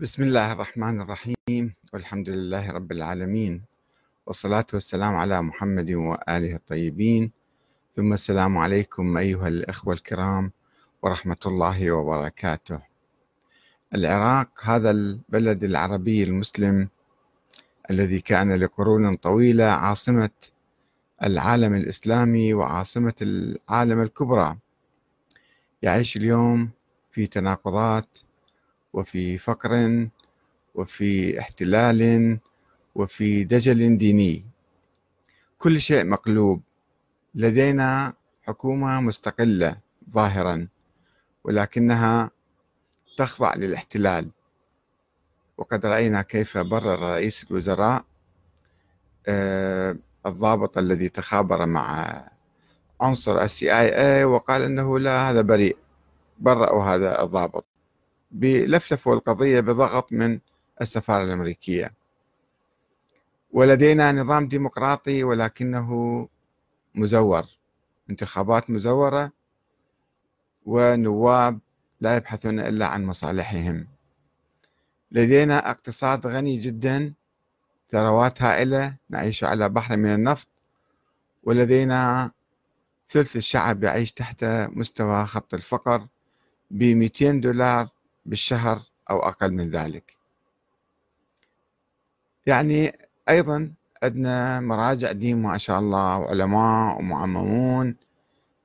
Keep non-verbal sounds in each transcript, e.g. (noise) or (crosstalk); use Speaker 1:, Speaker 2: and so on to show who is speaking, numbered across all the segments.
Speaker 1: بسم الله الرحمن الرحيم والحمد لله رب العالمين والصلاة والسلام على محمد وآله الطيبين. ثم السلام عليكم أيها الإخوة الكرام ورحمة الله وبركاته. العراق هذا البلد العربي المسلم الذي كان لقرون طويلة عاصمة العالم الإسلامي وعاصمة العالم الكبرى. يعيش اليوم في تناقضات وفي فقر وفي احتلال وفي دجل ديني. كل شيء مقلوب. لدينا حكومة مستقلة ظاهرا ولكنها تخضع للاحتلال. وقد رأينا كيف برر رئيس الوزراء آه، الضابط الذي تخابر مع عنصر السي اي اي وقال إنه لا هذا بريء. برأوا هذا الضابط. بلفلفوا القضية بضغط من السفارة الأمريكية. ولدينا نظام ديمقراطي ولكنه مزور انتخابات مزورة ونواب لا يبحثون إلا عن مصالحهم. لدينا اقتصاد غني جدا ثروات هائلة نعيش على بحر من النفط ولدينا ثلث الشعب يعيش تحت مستوى خط الفقر ب 200 دولار بالشهر أو أقل من ذلك. يعني أيضا عندنا مراجع دين ما شاء الله وعلماء ومعممون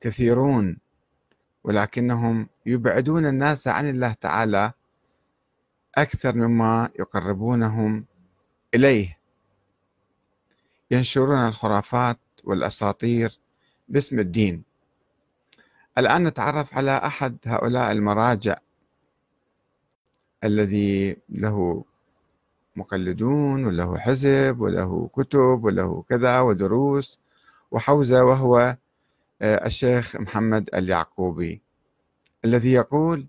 Speaker 1: كثيرون ولكنهم يبعدون الناس عن الله تعالى أكثر مما يقربونهم إليه. ينشرون الخرافات والأساطير باسم الدين. الآن نتعرف على أحد هؤلاء المراجع. الذي له مقلدون وله حزب وله كتب وله كذا ودروس وحوزة وهو آه، الشيخ محمد اليعقوبي الذي يقول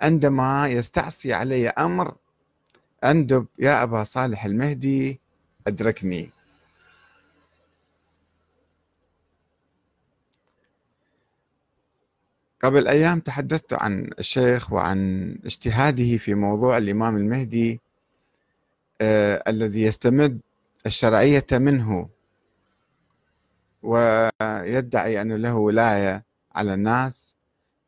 Speaker 1: عندما يستعصي علي أمر أندب يا أبا صالح المهدي أدركني. قبل أيام تحدثت عن الشيخ وعن اجتهاده في موضوع الإمام المهدي آه الذي يستمد الشرعية منه ويدعي أنه له ولاية على الناس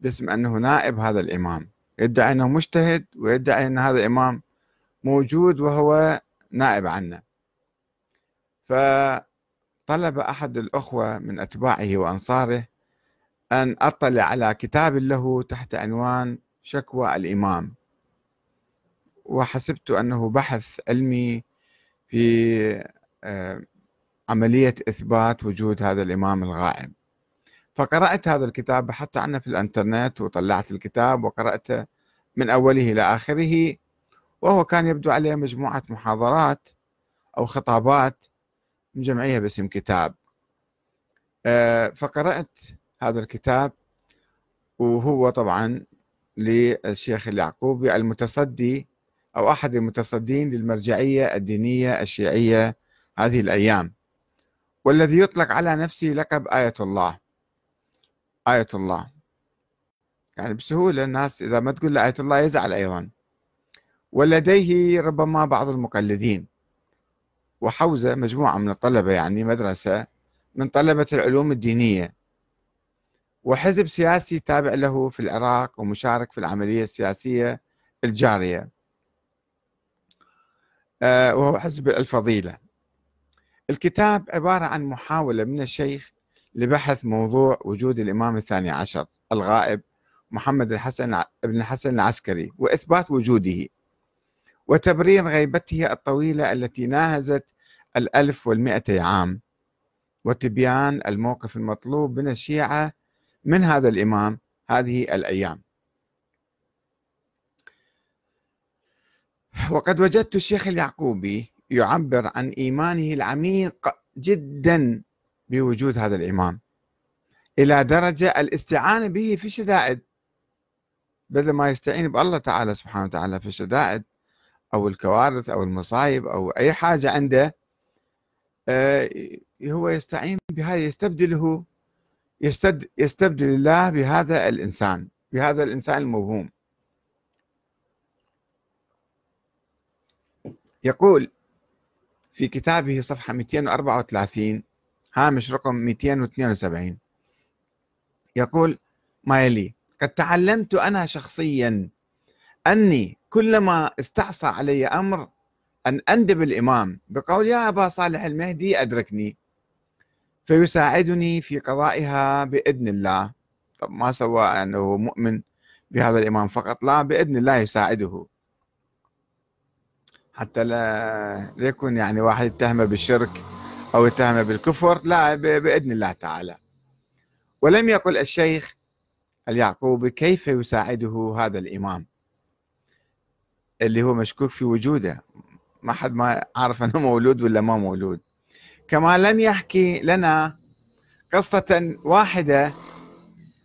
Speaker 1: باسم أنه نائب هذا الإمام. يدعي أنه مجتهد ويدعي أن هذا الإمام موجود وهو نائب عنه. فطلب أحد الأخوة من أتباعه وأنصاره أن أطلع على كتاب له تحت عنوان شكوى الإمام. وحسبت أنه بحث علمي في آه، عملية إثبات وجود هذا الإمام الغائب. فقرأت هذا الكتاب بحثت عنه في الإنترنت وطلعت الكتاب وقرأته من أوله إلى آخره وهو كان يبدو عليه مجموعة محاضرات أو خطابات جمعية باسم كتاب. آه، فقرأت هذا الكتاب وهو طبعا للشيخ اليعقوبي المتصدي أو أحد المتصدين للمرجعية الدينية الشيعية هذه الأيام. والذي يطلق على نفسه لقب آية الله. آية الله. يعني بسهولة الناس إذا ما تقول آية الله يزعل أيضا. ولديه ربما بعض المقلدين. وحوزة مجموعة من الطلبة يعني مدرسة من طلبة العلوم الدينية. وحزب سياسي تابع له في العراق ومشارك في العملية السياسية الجارية. آه، وهو حزب الفضيلة. الكتاب عبارة عن محاولة من الشيخ لبحث موضوع وجود الإمام الثاني عشر الغائب محمد الحسن بن الحسن العسكري وإثبات وجوده وتبرير غيبته الطويلة التي ناهزت الألف والمئتي عام وتبيان الموقف المطلوب من الشيعة من هذا الإمام هذه الأيام. وقد وجدت الشيخ اليعقوبي يعبر عن إيمانه العميق جدا بوجود هذا الإمام إلى درجة الاستعانة به في الشدائد. بدل ما يستعين بالله تعالى سبحانه وتعالى في الشدائد أو الكوارث أو المصايب أو أي حاجة عنده آه، هو يستعين بهذا يستبدله يستبدل الله بهذا الإنسان بهذا الإنسان الموهوم. يقول في كتابه صفحة 234 هامش رقم 272 يقول ما يلي قد تعلمت أنا شخصيا أني كلما استعصى علي أمر أن أندب الإمام بقول يا أبا صالح المهدي أدركني. فيساعدني في قضائها بإذن الله. طب ما سوى أنه مؤمن بهذا الإمام فقط؟ لا بإذن الله يساعده. حتى لا يكون يعني واحد يتهمه بالشرك أو يتهمه بالكفر لا بإذن الله تعالى. ولم يقل الشيخ اليعقوبي كيف يساعده هذا الإمام؟ اللي هو مشكوك في وجوده. ما حد ما عارف أنه مولود ولا ما مولود. كما لم يحكي لنا قصة واحدة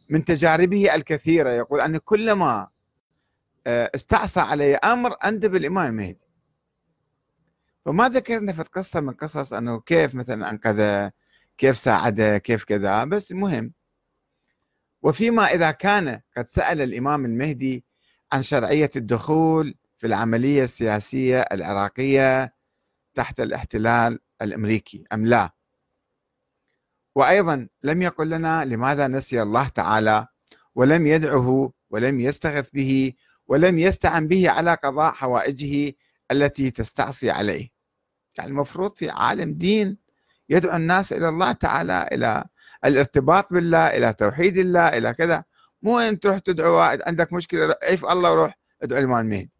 Speaker 1: من تجاربه الكثيرة. يقول أن كلما آه، استعصى علي أمر أندب الإمام المهدي فما ذكرنا في قصة من قصص أنه كيف مثلا أنقذه كيف ساعده كيف كذا بس المهم وفيما إذا كان قد سأل الإمام المهدي عن شرعية الدخول في العملية السياسية العراقية تحت الاحتلال الأمريكي أم لا؟ وأيضا لم يقل لنا لماذا نسي الله تعالى ولم يدعه ولم يستغث به ولم يستعن به على قضاء حوائجه التي تستعصي عليه. يعني المفروض في عالم دين يدعو الناس إلى الله تعالى إلى الارتباط بالله إلى توحيد الله إلى كذا. مو أن تروح تدعو عندك مشكلة عيف الله وروح ادعو الإمام المهدي.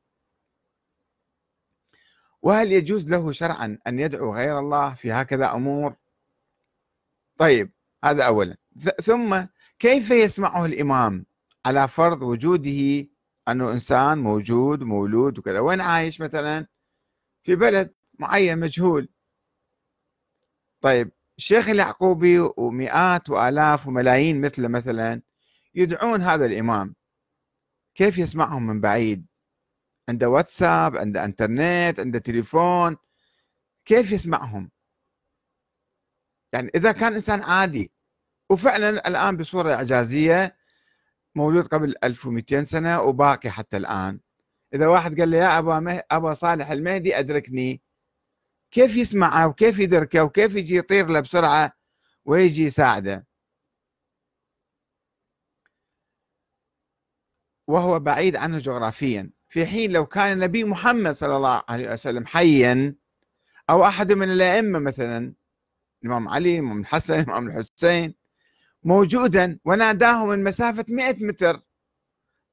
Speaker 1: وهل يجوز له شرعا أن يدعو غير الله في هكذا أمور؟ طيب هذا أولا. ثم كيف يسمعه الإمام على فرض وجوده أنه إنسان موجود مولود وكذا؟ وين عايش مثلا؟ في بلد معين مجهول. طيب الشيخ اليعقوبي ومئات وآلاف وملايين مثله مثلا يدعون هذا الإمام. كيف يسمعهم من بعيد؟ عنده واتساب عنده انترنت عنده تليفون كيف يسمعهم؟ يعني إذا كان إنسان عادي. وفعلا الآن بصورة إعجازية مولود قبل 1200 سنة وباقي حتى الآن. إذا واحد قال لي يا أبا, مه... أبا صالح المهدي أدركني. كيف يسمعه؟ وكيف يدركه؟ وكيف يجي يطير له بسرعة ويجي يساعده؟ وهو بعيد عنه جغرافيا. في حين لو كان النبي محمد صلى الله عليه وسلم حيا أو أحد من الأئمة مثلا الإمام علي الإمام الحسن الإمام الحسين موجودا وناداه من مسافة 100 متر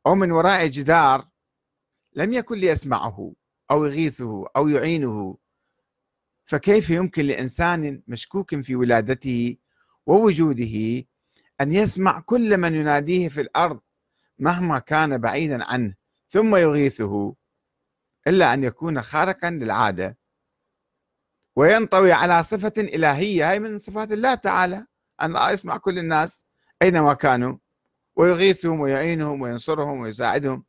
Speaker 1: أو من وراء جدار لم يكن ليسمعه أو يغيثه أو يعينه. فكيف يمكن لإنسان مشكوك في ولادته ووجوده أن يسمع كل من يناديه في الأرض مهما كان بعيدا عنه؟ ثم يغيثه إلا أن يكون خارقا للعادة. وينطوي على صفة إلهية هي من صفات الله تعالى أن يسمع كل الناس أينما كانوا ويغيثهم ويعينهم وينصرهم ويساعدهم.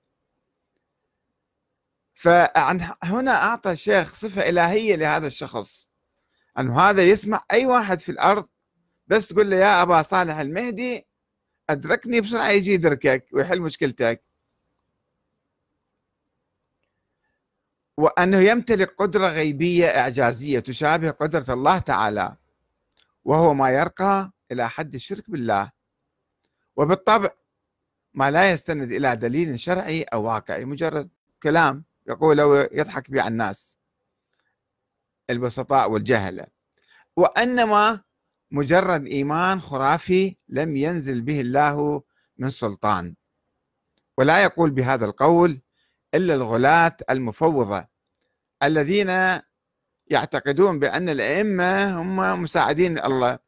Speaker 1: فهنا أعطى الشيخ صفة إلهية لهذا الشخص أنه هذا يسمع أي واحد في الأرض بس تقول له يا أبا صالح المهدي أدركني بسرعة يجي يدركك ويحل مشكلتك. وأنه يمتلك قدرة غيبية إعجازية تشابه قدرة الله تعالى وهو ما يرقى إلى حد الشرك بالله. وبالطبع ما لا يستند إلى دليل شرعي أو واقعي مجرد كلام يقول أو يضحك به الناس. البسطاء والجهلة وأنما مجرد إيمان خرافي لم ينزل به الله من سلطان. ولا يقول بهذا القول إلا الغلاة المفوضة الذين يعتقدون بأن الأئمة هم مساعدين الله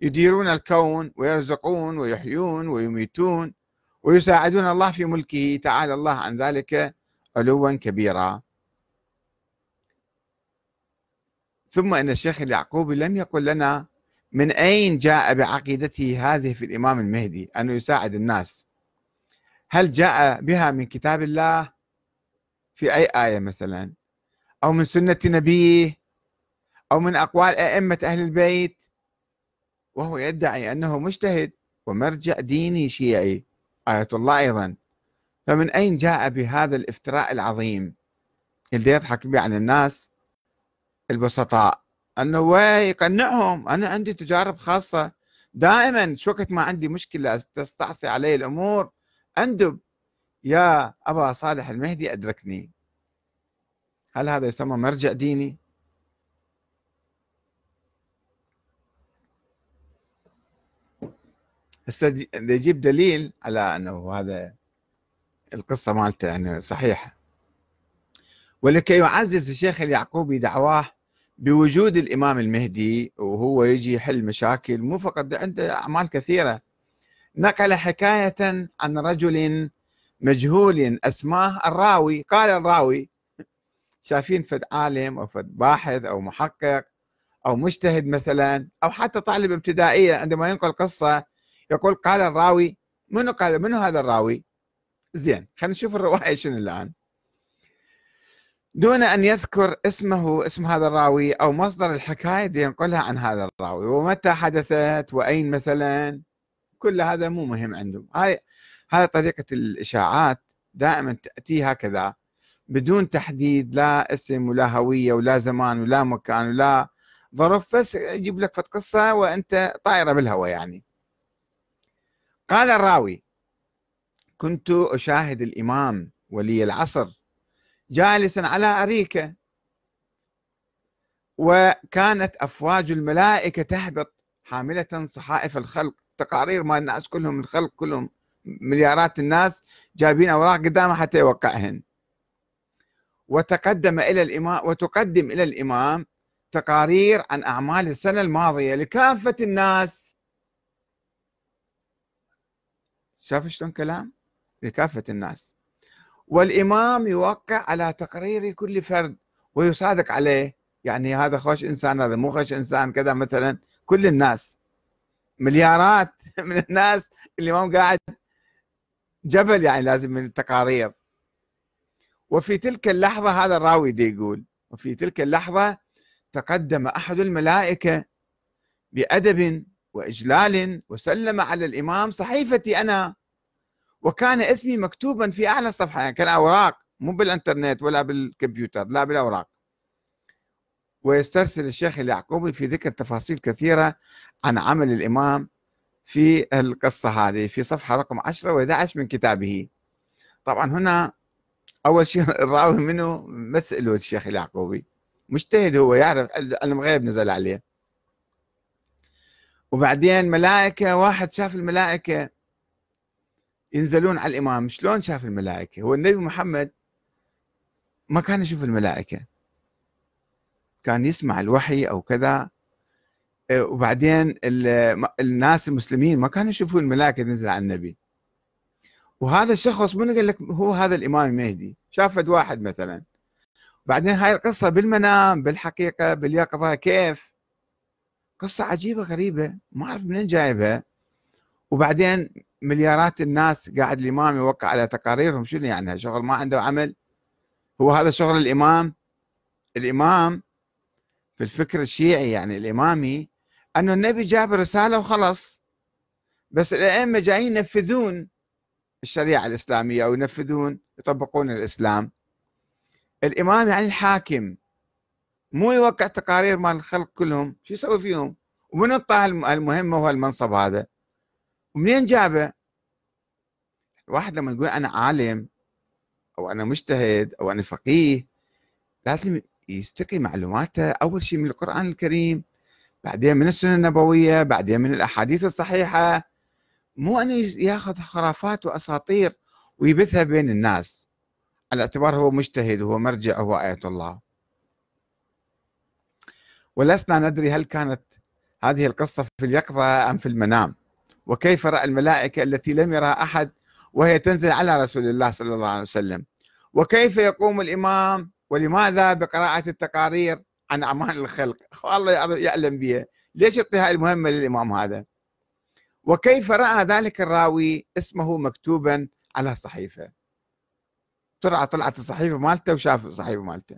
Speaker 1: يديرون الكون ويرزقون ويحيون ويميتون ويساعدون الله في ملكه تعالى الله عن ذلك علوا كبيرا. ثم إن الشيخ اليعقوبي لم يقل لنا من أين جاء بعقيدته هذه في الإمام المهدي أنه يساعد الناس. هل جاء بها من كتاب الله؟ في أي آية مثلا؟ أو من سنة نبيه؟ أو من أقوال أئمة أهل البيت؟ وهو يدعي أنه مجتهد ومرجع ديني شيعي آية الله أيضا. فمن أين جاء بهذا الافتراء العظيم؟ اللي يضحك به عن الناس البسطاء. أنه يقنعهم أنا عندي تجارب خاصة. دائما شو وقت ما عندي مشكلة تستعصي علي الأمور اندب يا أبا صالح المهدي أدركني هل هذا يسمى مرجع ديني؟ هسه يجيب دليل على أنه هذا القصة مالته يعني صحيحة ولكي يعزز الشيخ اليعقوبي دعواه بوجود الإمام المهدي وهو يجي يحل مشاكل مو فقط عنده أعمال كثيرة نقل حكاية عن رجل مجهول أسماه الراوي. قال الراوي شايفين فد عالم أو فد باحث أو محقق أو مجتهد مثلا أو حتى طالب ابتدائيه عندما ينقل قصة يقول قال الراوي منو قال منو هذا الراوي؟ زين خلينا نشوف الرواية شنو الآن. دون أن يذكر اسمه اسم هذا الراوي أو مصدر الحكاية اللي ينقلها عن هذا الراوي ومتى حدثت وأين مثلا كل هذا مو مهم عندهم. هاي هاي طريقة الإشاعات دائما تأتي هكذا بدون تحديد لا اسم ولا هوية ولا زمان ولا مكان ولا ظرف بس يجيب لك فت قصة وأنت طايره بالهواء يعني. قال الراوي كنت أشاهد الإمام ولي العصر جالسا على أريكة وكانت أفواج الملائكة تهبط حاملة صحائف الخلق تقارير ما الناس كلهم الخلق كلهم مليارات الناس جايبين أوراق قدامه حتى يوقعهن. وتقدم إلى الإمام وتقدم إلى الإمام تقارير عن أعمال السنة الماضية لكافة الناس. شاف شلون كلام؟ لكافة الناس. والإمام يوقع على تقرير كل فرد ويصادق عليه. يعني هذا خوش إنسان هذا مو خوش إنسان كذا مثلا. كل الناس مليارات (laughs) من الناس الإمام قاعد جبل يعني لازم من التقارير. وفي تلك اللحظة هذا الراوي دي يقول وفي تلك اللحظة تقدم أحد الملائكة بأدب وإجلال وسلم على الإمام صحيفتي أنا وكان اسمي مكتوبا في أعلى الصفحة يعني كان أوراق مو بالإنترنت ولا بالكمبيوتر لا بالأوراق. ويسترسل الشيخ اليعقوبي في ذكر تفاصيل كثيرة عن عمل الإمام في القصة هذه في صفحة رقم 10 و11 من كتابه. طبعا هنا أول شيء (laughs) الراوي منه مسألة الشيخ اليعقوبي. مجتهد هو يعرف علم غيب نزل عليه. وبعدين ملائكة واحد شاف الملائكة ينزلون على الإمام. شلون شاف الملائكة؟ هو النبي محمد ما كان يشوف الملائكة. كان يسمع الوحي أو كذا. وبعدين الناس المسلمين ما كانوا يشوفون الملائكة تنزل على النبي. وهذا الشخص من قال لك هو هذا الإمام المهدي شافت واحد مثلا. بعدين هاي القصة بالمنام بالحقيقة باليقظة كيف؟ قصة عجيبة غريبة ما أعرف منين جايبها. وبعدين مليارات الناس قاعد الإمام يوقع على تقاريرهم شنو يعني؟ شغل ما عنده عمل؟ هو هذا شغل الإمام؟ الإمام في الفكر الشيعي يعني الإمامي أنه النبي جاب رسالة وخلص بس الأئمة جايين ينفذون الشريعة الإسلامية أو ينفذون يطبقون الإسلام. الإمام يعني الحاكم. مو يوقع تقارير مال الخلق كلهم. شو يسوي فيهم؟ ومن اعطاه المهمه وهالمنصب هذا. ومنين جابه؟ واحد لما يقول أنا عالم أو أنا مجتهد أو أنا فقيه لازم يستقي معلوماته. أول شيء من القرآن الكريم بعدين من السنة النبوية بعدين من الأحاديث الصحيحة. مو أنه ياخذ خرافات وأساطير ويبثها بين الناس. على اعتبار هو مجتهد وهو مرجع وهو آية الله. ولسنا ندري هل كانت هذه القصة في اليقظة أم في المنام. وكيف رأى الملائكة التي لم يرها أحد وهي تنزل على رسول الله صلى الله عليه وسلم. وكيف يقوم الإمام؟ ولماذا بقراءة التقارير؟ عن أعمال الخلق. الله يعلم بها ليش يعطي هاي المهمة للإمام هذا؟ وكيف رأى ذلك الراوي اسمه مكتوبا على صحيفة. طلع طلعت الصحيفة مالته وشاف الصحيفة مالته.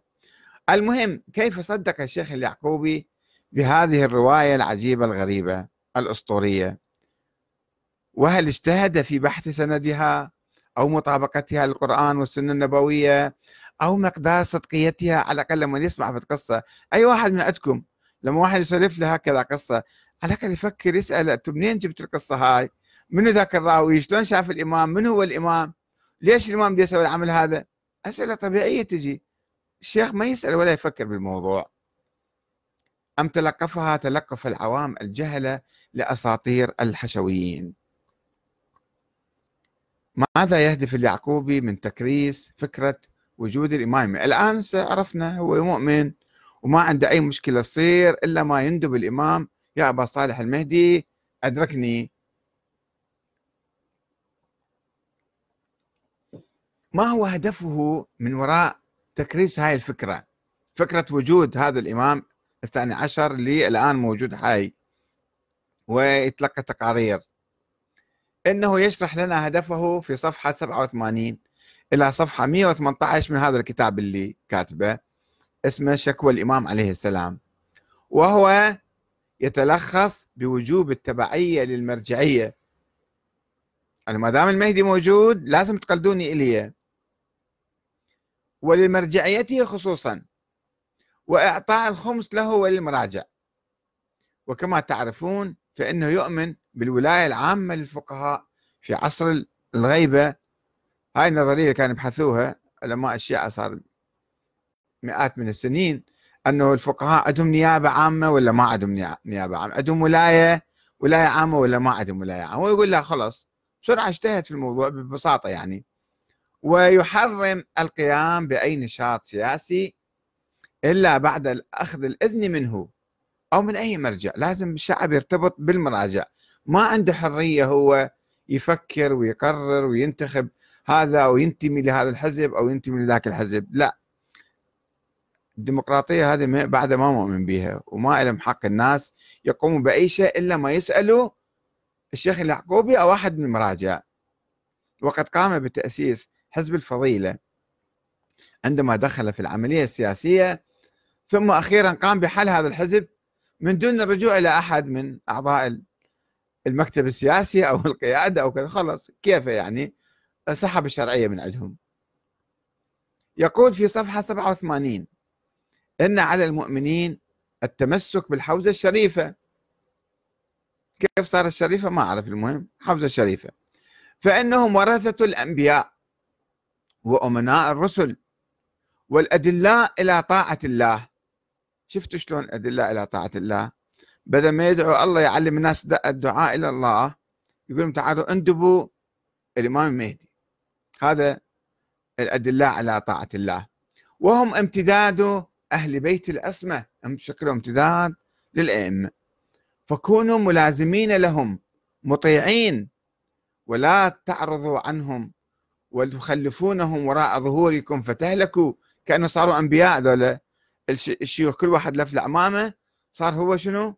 Speaker 1: المهم كيف صدق الشيخ اليعقوبي بهذه الرواية العجيبة الغريبة الأسطورية؟ وهل اجتهد في بحث سندها أو مطابقتها للقرآن والسنة النبوية؟ أو مقدار صدقيتها على الأقل لما يسمع في القصة. أي واحد من عندكم لما واحد يسولف له هكذا قصة على الأقل يفكر يسأل أنتم منين جبت القصة هاي؟ منو ذاك الراوي؟ شلون شاف الإمام؟ من هو الإمام؟ ليش الإمام بده يسوي العمل هذا؟ أسئلة طبيعية تجي. الشيخ ما يسأل ولا يفكر بالموضوع. أم تلقفها تلقف العوام الجهلة لأساطير الحشويين. ماذا يهدف اليعقوبي من تكريس فكرة وجود الإمام. الآن عرفنا هو مؤمن وما عنده أي مشكلة تصير إلا ما يندب الإمام. يا أبا صالح المهدي أدركني. ما هو هدفه من وراء تكريس هاي الفكرة؟ فكرة وجود هذا الإمام الثاني عشر اللي الآن موجود حي ويتلقى تقارير. إنه يشرح لنا هدفه في صفحة 87 إلى صفحة 118 من هذا الكتاب اللي كاتبه اسمه شكوى الإمام عليه السلام. وهو يتلخص بوجوب التبعية للمرجعية. أنا ما دام المهدي موجود لازم تقلدوني إليه. ولمرجعيته خصوصا. وإعطاء الخمس له وللمراجع. وكما تعرفون فإنه يؤمن بالولاية العامة للفقهاء في عصر الغيبة هاي النظرية كانوا يبحثوها علماء الشيعة صار مئات من السنين أنه الفقهاء عندهم نيابة عامة ولا ما عندهم نيابة عامة؟ عندهم ولاية ولاية عامة ولا ما عندهم ولاية عامة؟ ويقول لا خلاص بسرعة اجتهد في الموضوع ببساطة يعني. ويحرم القيام بأي نشاط سياسي إلا بعد أخذ الإذن منه أو من أي مرجع. لازم الشعب يرتبط بالمراجع. ما عنده حرية هو يفكر ويقرر وينتخب. هذا أو ينتمي لهذا الحزب أو ينتمي لذاك الحزب. لا. الديمقراطية هذه بعد ما مؤمن بها وما لهم حق الناس يقوموا بأي شيء إلا ما يسألوا الشيخ اليعقوبي أو واحد من المراجع وقد قام بتأسيس حزب الفضيلة عندما دخل في العملية السياسية ثم أخيرا قام بحل هذا الحزب من دون الرجوع إلى أحد من أعضاء المكتب السياسي أو القيادة أو كذا. خلص كيف يعني؟ سحب الشرعية من عندهم. يقول في صفحة 87 إن على المؤمنين التمسك بالحوزة الشريفة. كيف صار الشريفة؟ ما أعرف المهم حوزة الشريفة فإنهم ورثة الأنبياء وأمناء الرسل والأدلاء إلى طاعة الله. شفتوا شلون أدلاء إلى طاعة الله؟ بدل ما يدعو الله يعلم الناس الدعاء إلى الله يقولون تعالوا اندبوا الإمام المهدي هذا الأدلاء على طاعة الله. وهم امتداد أهل بيت الأسمة شكلهم امتداد للأئمة. فكونوا ملازمين لهم مطيعين ولا تعرضوا عنهم وتخلفونهم وراء ظهوركم فتهلكوا. كأنه صاروا أنبياء ذولا الشيوخ كل واحد لف العمامة صار هو شنو؟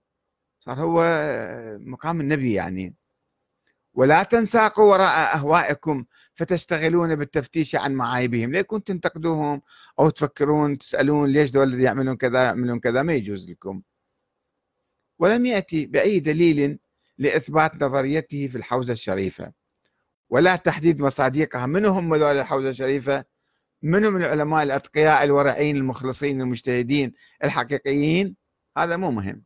Speaker 1: صار هو مقام النبي يعني. ولا تنساقوا وراء أهوائكم فتشتغلون بالتفتيش عن معايبهم. ليكون تنتقدوهم أو تفكرون تسألون ليش دول يعملون كذا يعملون كذا؟ ما يجوز لكم. ولم يأتي بأي دليل لإثبات نظريته في الحوزة الشريفة. ولا تحديد مصادقها من هم ذول الحوزة الشريفة من من العلماء الأتقياء الورعين المخلصين المجتهدين الحقيقيين؟ هذا مو مهم.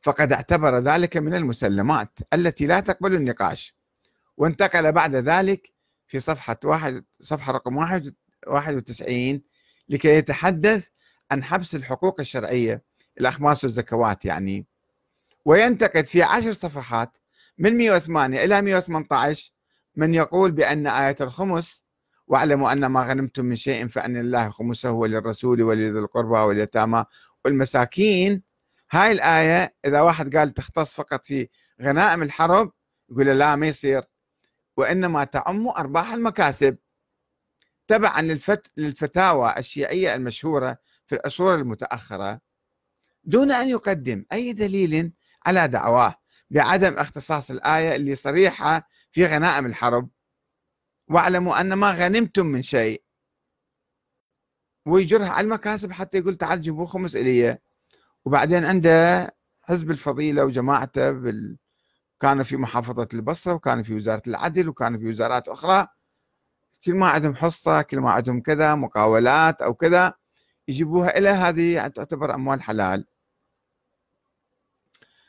Speaker 1: فقد اعتبر ذلك من المسلمات التي لا تقبل النقاش. وانتقل بعد ذلك في صفحة واحد صفحة رقم واحد 91 لكي يتحدث عن حبس الحقوق الشرعية الأخماس والزكوات يعني. وينتقد في عشر صفحات من 108 إلى 118 من يقول بأن آية الخمس واعلموا أن ما غنمتم من شيء فأن الله خمسه وللرسول ولذي القربى واليتامى والمساكين هاي الآية إذا واحد قال تختص فقط في غنائم الحرب يقول لا ما يصير. وإنما تعم أرباح المكاسب. تبعا للفت... للفتاوى الشيعية المشهورة في العصور المتأخرة. دون أن يقدم أي دليل على دعواه بعدم اختصاص الآية اللي صريحة في غنائم الحرب. واعلموا أن ما غنمتم من شيء. ويجرها على المكاسب حتى يقول تعال جيبوا خمس إلي وبعدين عنده حزب الفضيلة وجماعته بال... كانوا في محافظة البصرة وكانوا في وزارة العدل وكانوا في وزارات أخرى. كل ما عندهم حصة كل ما عندهم كذا مقاولات أو كذا يجيبوها إلى هذه تعتبر أموال حلال.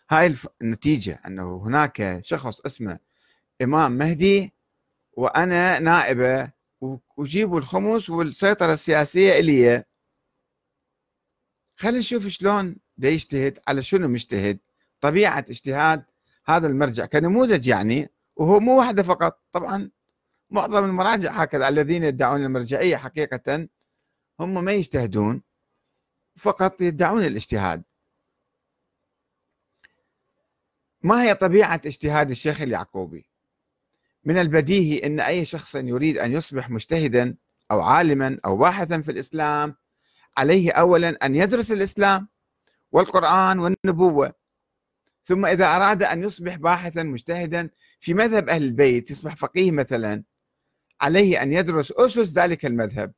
Speaker 1: هاي النتيجة أنه هناك شخص اسمه إمام مهدي وأنا نائبة وجيبوا الخمس والسيطرة السياسية إلي. خلينا نشوف شلون دا يجتهد على شنو مجتهد طبيعة اجتهاد هذا المرجع كنموذج يعني وهو مو واحدة فقط. طبعا معظم المراجع هكذا الذين يدعون المرجعية حقيقة هم ما يجتهدون فقط يدعون الاجتهاد. ما هي طبيعة اجتهاد الشيخ اليعقوبي؟ من البديهي أن أي شخص يريد أن يصبح مجتهدا أو عالما أو باحثا في الإسلام عليه أولا أن يدرس الإسلام والقرآن والنبوة. ثم إذا أراد أن يصبح باحثا مجتهدا في مذهب أهل البيت يصبح فقيه مثلا عليه أن يدرس أسس ذلك المذهب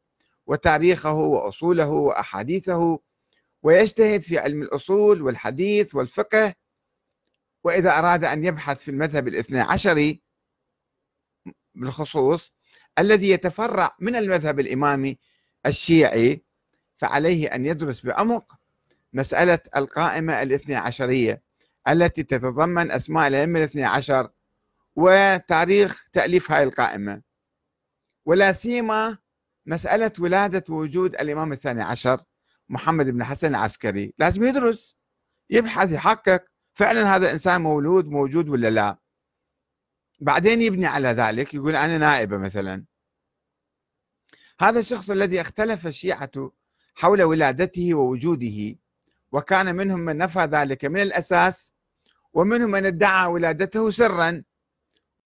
Speaker 1: وتاريخه وأصوله وأحاديثه ويجتهد في علم الأصول والحديث والفقه. وإذا أراد أن يبحث في المذهب الاثنى عشري بالخصوص الذي يتفرع من المذهب الإمامي الشيعي فعليه أن يدرس بعمق مسألة القائمة الاثنى عشرية التي تتضمن أسماء الأئمة الاثنى عشر وتاريخ تأليف هذه القائمة. ولا سيما مسألة ولادة وجود الإمام الثاني عشر محمد بن حسن العسكري. لازم يدرس يبحث يحقق فعلا هذا إنسان مولود موجود ولا لا. بعدين يبني على ذلك يقول أنا نائبة مثلا. هذا الشخص الذي اختلف الشيعة حول ولادته ووجوده وكان منهم من نفى ذلك من الأساس ومنهم من ادعى ولادته سرا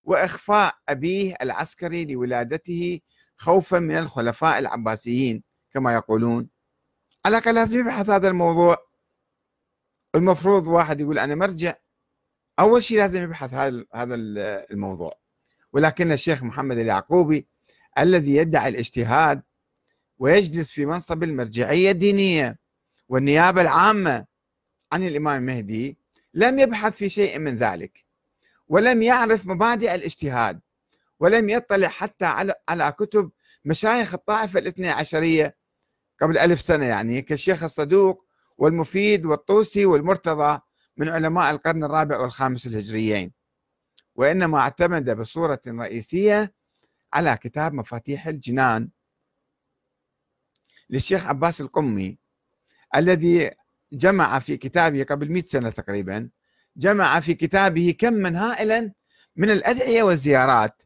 Speaker 1: وإخفاء أبيه العسكري لولادته خوفا من الخلفاء العباسيين كما يقولون. على الأقل لازم يبحث هذا الموضوع. المفروض واحد يقول أنا مرجع. أول شيء لازم يبحث هذا هذا الموضوع. ولكن الشيخ محمد اليعقوبي الذي يدعي الاجتهاد ويجلس في منصب المرجعية الدينية والنيابة العامة عن الإمام المهدي لم يبحث في شيء من ذلك ولم يعرف مبادئ الاجتهاد ولم يطلع حتى على كتب مشايخ الطائفة الاثنى عشرية قبل ألف سنة يعني كالشيخ الصدوق والمفيد والطوسي والمرتضى من علماء القرن الرابع والخامس الهجريين. وإنما اعتمد بصورة رئيسية على كتاب مفاتيح الجنان للشيخ عباس القمي الذي جمع في كتابه قبل 100 سنة تقريبا جمع في كتابه كما هائلا من الأدعية والزيارات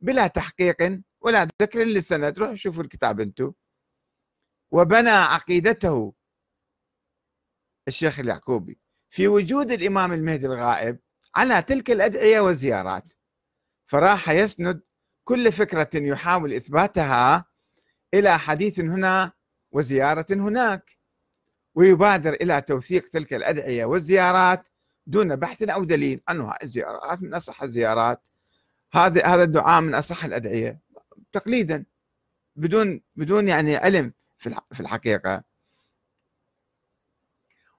Speaker 1: بلا تحقيق ولا ذكر للسند. روحوا شوفوا الكتاب أنتم. وبنى عقيدته الشيخ اليعقوبي في وجود الإمام المهدي الغائب على تلك الأدعية والزيارات. فراح يسند كل فكرة يحاول إثباتها إلى حديث هنا وزيارة هناك. ويبادر إلى توثيق تلك الأدعية والزيارات دون بحث أو دليل أنه الزيارات من أصح الزيارات. هذا هذا الدعاء من أصح الأدعية تقليدا بدون بدون يعني علم في الحقيقة.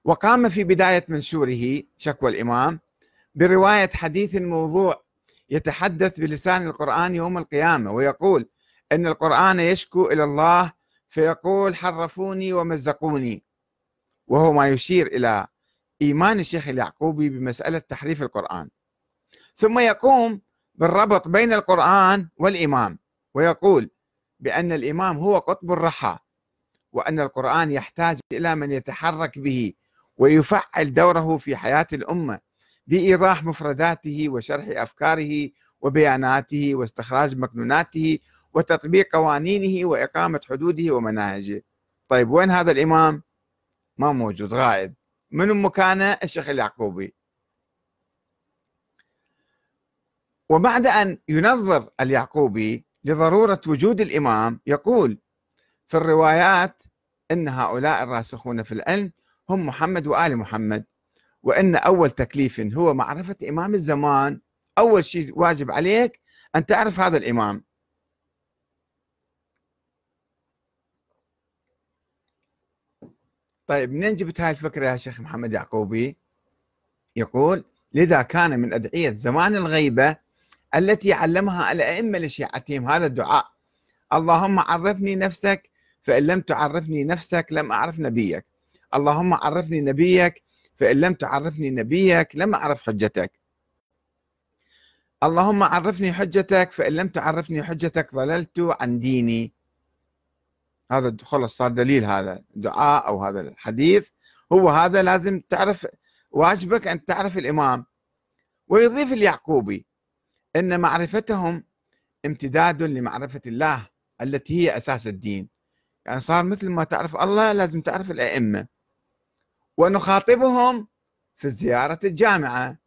Speaker 1: وقام في بداية منشوره شكوى الإمام برواية حديث موضوع يتحدث بلسان القرآن يوم القيامة ويقول أن القرآن يشكو إلى الله فيقول حرفوني ومزقوني. وهو ما يشير إلى إيمان الشيخ اليعقوبي بمسألة تحريف القرآن ثم يقوم بالربط بين القرآن والإمام ويقول بأن الإمام هو قطب الرحى وأن القرآن يحتاج إلى من يتحرك به ويفعل دوره في حياة الأمة بإيضاح مفرداته وشرح أفكاره وبياناته واستخراج مكنوناته وتطبيق قوانينه وإقامة حدوده ومناهجه طيب وين هذا الإمام؟ ما موجود غائب. من مكانه؟ الشيخ اليعقوبي. وبعد أن ينظر اليعقوبي لضرورة وجود الإمام يقول في الروايات أن هؤلاء الراسخون في العلم هم محمد وآل محمد وأن أول تكليف هو معرفة إمام الزمان. أول شيء واجب عليك أن تعرف هذا الإمام. طيب منين جبت هاي الفكرة يا شيخ محمد يعقوبي؟ يقول لذا كان من أدعية زمان الغيبة التي علمها الأئمة لشيعتهم هذا الدعاء. اللهم عرفني نفسك فإن لم تعرفني نفسك لم أعرف نبيك. اللهم عرفني نبيك فإن لم تعرفني نبيك لم أعرف حجتك. اللهم عرفني حجتك فإن لم تعرفني حجتك ضللت عن ديني. هذا خلص صار دليل هذا دعاء أو هذا الحديث. هو هذا لازم تعرف واجبك أن تعرف الإمام. ويضيف اليعقوبي أن معرفتهم امتداد لمعرفة الله التي هي أساس الدين. يعني صار مثل ما تعرف الله لازم تعرف الأئمة. ونخاطبهم في زيارة الجامعة.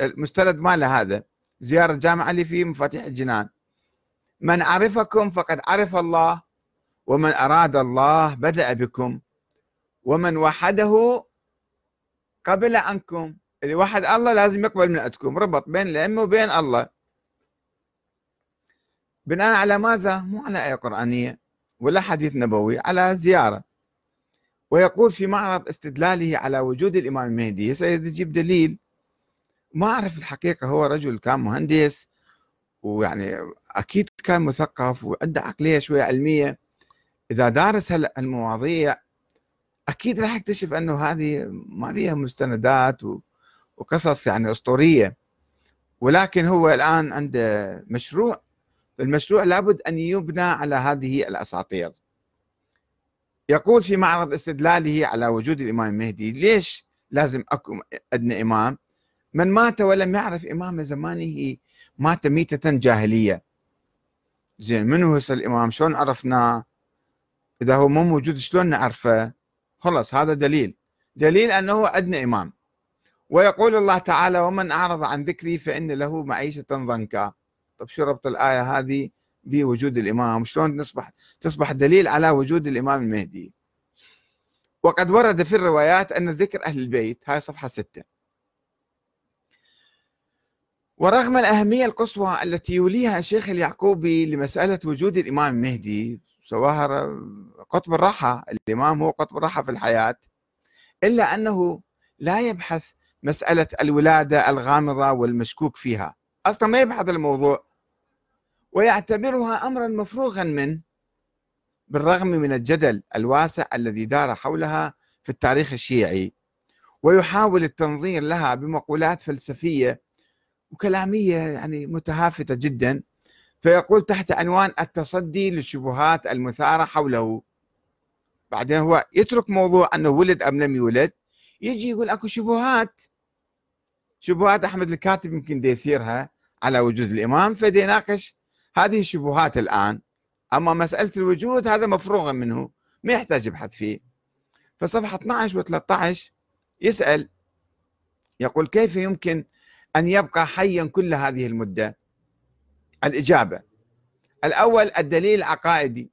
Speaker 1: المستند ماله هذا. زيارة الجامعة اللي في مفاتيح الجنان. من عرفكم فقد عرف الله ومن أراد الله بدأ بكم ومن وحده قبل عنكم. اللي وحد الله لازم يقبل من عندكم ربط بين الأئمة وبين الله. بناء على ماذا؟ مو على آية قرآنية ولا حديث نبوي على زيارة. ويقول في معرض استدلاله على وجود الإمام المهدي سيد يجيب دليل. ما أعرف الحقيقة هو رجل كان مهندس ويعني أكيد كان مثقف وعنده عقلية شوية علمية. إذا دارس هالمواضيع أكيد راح يكتشف أنه هذه ما فيها مستندات وقصص يعني أسطورية. ولكن هو الآن عنده مشروع. المشروع لابد أن يبنى على هذه الأساطير. يقول في معرض استدلاله على وجود الإمام المهدي ليش لازم أكون أدنى إمام؟ من مات ولم يعرف إمام زمانه مات ميتة جاهلية. زين من هو الإمام؟ شلون عرفناه؟ إذا هو مو موجود شلون نعرفه؟ خلص هذا دليل. دليل أنه أدنى إمام. ويقول الله تعالى ومن أعرض عن ذكري فإن له معيشة ضنكا. طب شو ربط الآية هذه بوجود الإمام؟ شلون نصبح؟ تصبح دليل على وجود الإمام المهدي. وقد ورد في الروايات أن ذكر أهل البيت هاي صفحة ستة. ورغم الأهمية القصوى التي يوليها الشيخ اليعقوبي لمسألة وجود الإمام المهدي سواها قطب الراحة الإمام هو قطب الراحة في الحياة. إلا أنه لا يبحث مسألة الولادة الغامضة والمشكوك فيها. أصلا ما يبحث الموضوع. ويعتبرها أمرا مفروغا منه بالرغم من الجدل الواسع الذي دار حولها في التاريخ الشيعي. ويحاول التنظير لها بمقولات فلسفية وكلامية يعني متهافتة جدا. فيقول تحت عنوان التصدي للشبهات المثارة حوله. بعدين هو يترك موضوع أنه ولد أم لم يولد يجي يقول أكو شبهات. شبهات أحمد الكاتب يمكن يثيرها على وجود الإمام فدي يناقش هذه الشبهات الآن. أما مسألة الوجود هذا مفروغ منه ما يحتاج يبحث فيه. فصفحة 12 و 13 يسأل يقول كيف يمكن أن يبقى حيا كل هذه المدة؟ الإجابة. الأول الدليل العقائدي.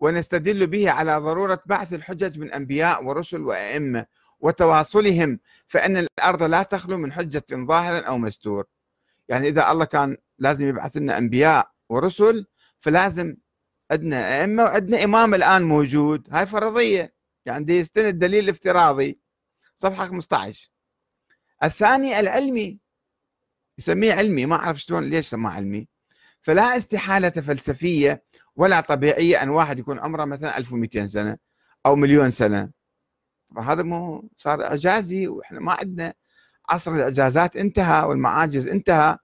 Speaker 1: ونستدل به على ضرورة بعث الحجج من أنبياء ورسل وأئمة وتواصلهم فإن الأرض لا تخلو من حجة ظاهرا أو مستور. يعني إذا الله كان لازم يبعث لنا أنبياء ورسل فلازم عندنا أئمة وعندنا إمام الآن موجود. هاي فرضية. يعني دي يستند دليل افتراضي. صفحة 15 الثاني العلمي. يسميه علمي ما أعرف شلون ليش سماه علمي؟ فلا استحالة فلسفية ولا طبيعية أن واحد يكون عمره مثلا 1200 سنة أو مليون سنة. فهذا مو صار إعجازي وإحنا ما عندنا عصر الإعجازات انتهى والمعاجز انتهى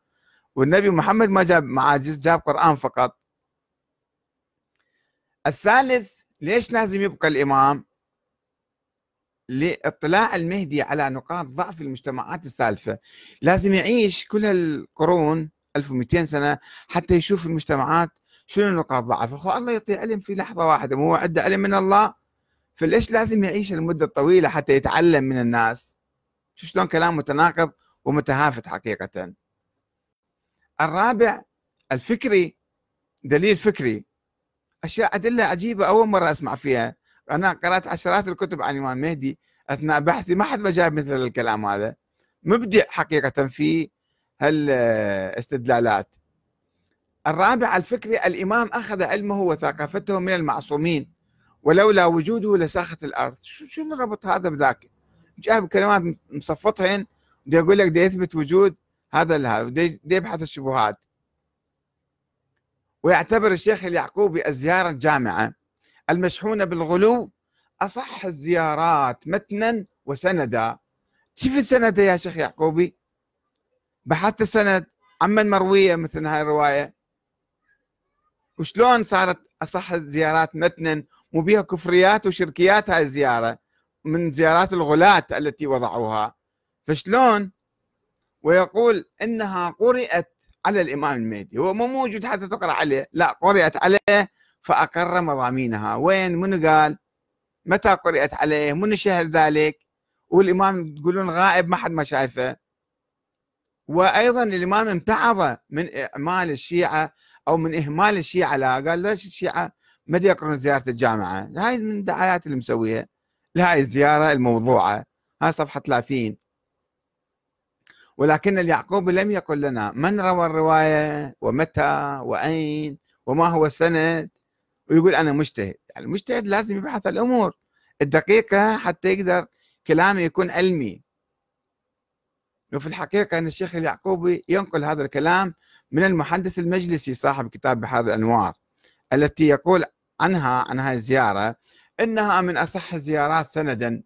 Speaker 1: والنبي محمد ما جاب معاجز جاب قرآن فقط. الثالث ليش لازم يبقى الإمام؟ لاطلاع المهدي على نقاط ضعف المجتمعات السالفة. لازم يعيش كل القرون 1200 سنة حتى يشوف المجتمعات شنو نقاط ضعف اخو الله يعطي علم في لحظة واحدة مو عنده علم من الله؟ فليش لازم يعيش المدة الطويلة حتى يتعلم من الناس؟ شو شلون كلام متناقض ومتهافت حقيقة. الرابع الفكري دليل فكري. أشياء أدلة عجيبة أول مرة أسمع فيها. أنا قرأت عشرات الكتب عن الإمام مهدي أثناء بحثي ما حد ما جاب مثل الكلام هذا. مبدع حقيقة في هالاستدلالات. الرابع الفكري الإمام أخذ علمه وثقافته من المعصومين ولولا وجوده لساخت الأرض. شو الربط هذا بذاك؟ جايب كلمات مصفطهن بده يقول لك بده يثبت وجود هذا هذا بده يبحث الشبهات. ويعتبر الشيخ اليعقوبي الزيارة الجامعة. المشحونة بالغلو أصح الزيارات متنا وسندا. شوف السند يا شيخ يعقوبي. بحثت السند عمن مروية مثل هاي الرواية. وشلون صارت أصح الزيارات متنا؟ مو بها كفريات وشركيات هاي الزيارة من زيارات الغلاة التي وضعوها. فشلون؟ ويقول إنها قرأت على الإمام المهدي. هو مو موجود حتى تقرأ عليه لا قرأت عليه فأقر مضامينها. وين؟ من قال؟ متى قرأت عليه؟ من شهد ذلك؟ والإمام تقولون غائب ما حد ما شايفه. وأيضا الإمام امتعظ من إعمال الشيعة أو من إهمال الشيعة لا. قال ليش الشيعة ما يقرون زيارة الجامعة؟ هاي من الدعايات اللي مسويها. لهاي الزيارة الموضوعة. هاي صفحة 30 ولكن اليعقوبي لم يقل لنا من روى الرواية ومتى وأين وما هو السند. ويقول أنا مجتهد. يعني المجتهد لازم يبحث الأمور. الدقيقة حتى يقدر كلامه يكون علمي. وفي الحقيقة أن الشيخ اليعقوبي ينقل هذا الكلام من المحدث المجلسي صاحب كتاب بحار الأنوار التي يقول عنها عن هذه الزيارة إنها من أصح الزيارات سندا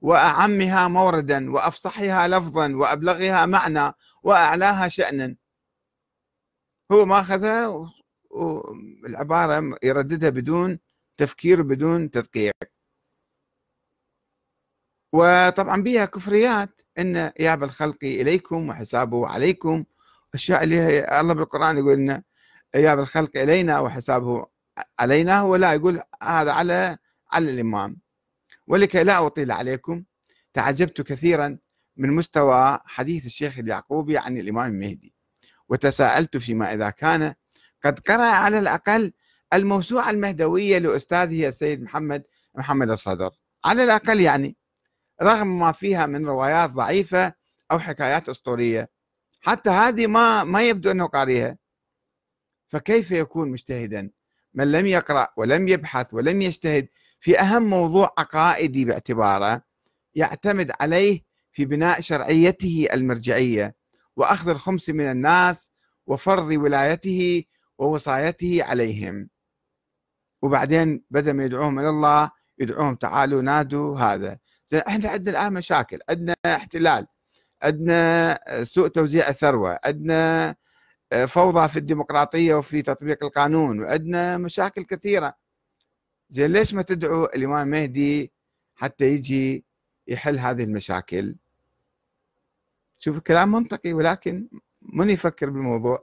Speaker 1: وأعمها موردا وأفصحها لفظا وأبلغها معنى وأعلاها شانا. هو ماخذها والعبارة يرددها بدون تفكير بدون تدقيق. وطبعا بها كفريات إن ياب الخلق إليكم وحسابه عليكم. أشياء اللي الله بالقرآن يقول لنا ياب الخلق إلينا وحسابه علينا ولا يقول هذا على على الإمام. ولكي لا أطيل عليكم تعجبت كثيرا من مستوى حديث الشيخ اليعقوبي عن الإمام المهدي وتساءلت فيما إذا كان قد قرأ على الأقل الموسوعة المهدوية لأستاذه السيد محمد محمد الصدر. على الأقل يعني رغم ما فيها من روايات ضعيفة أو حكايات أسطورية. حتى هذه ما ما يبدو أنه قاريها. فكيف يكون مجتهدا؟ من لم يقرأ ولم يبحث ولم يجتهد في أهم موضوع عقائدي باعتباره يعتمد عليه في بناء شرعيته المرجعية وأخذ الخمس من الناس وفرض ولايته ووصايته عليهم. وبعدين بدل ما يدعوهم إلى الله يدعوهم تعالوا نادوا هذا. زين إحنا عندنا الآن مشاكل. عندنا احتلال عندنا سوء توزيع الثروة عندنا آه، فوضى في الديمقراطية وفي تطبيق القانون وعندنا مشاكل كثيرة. زين ليش ما تدعو الإمام مهدي حتى يجي يحل هذه المشاكل؟ شوف كلام منطقي ولكن من يفكر بالموضوع؟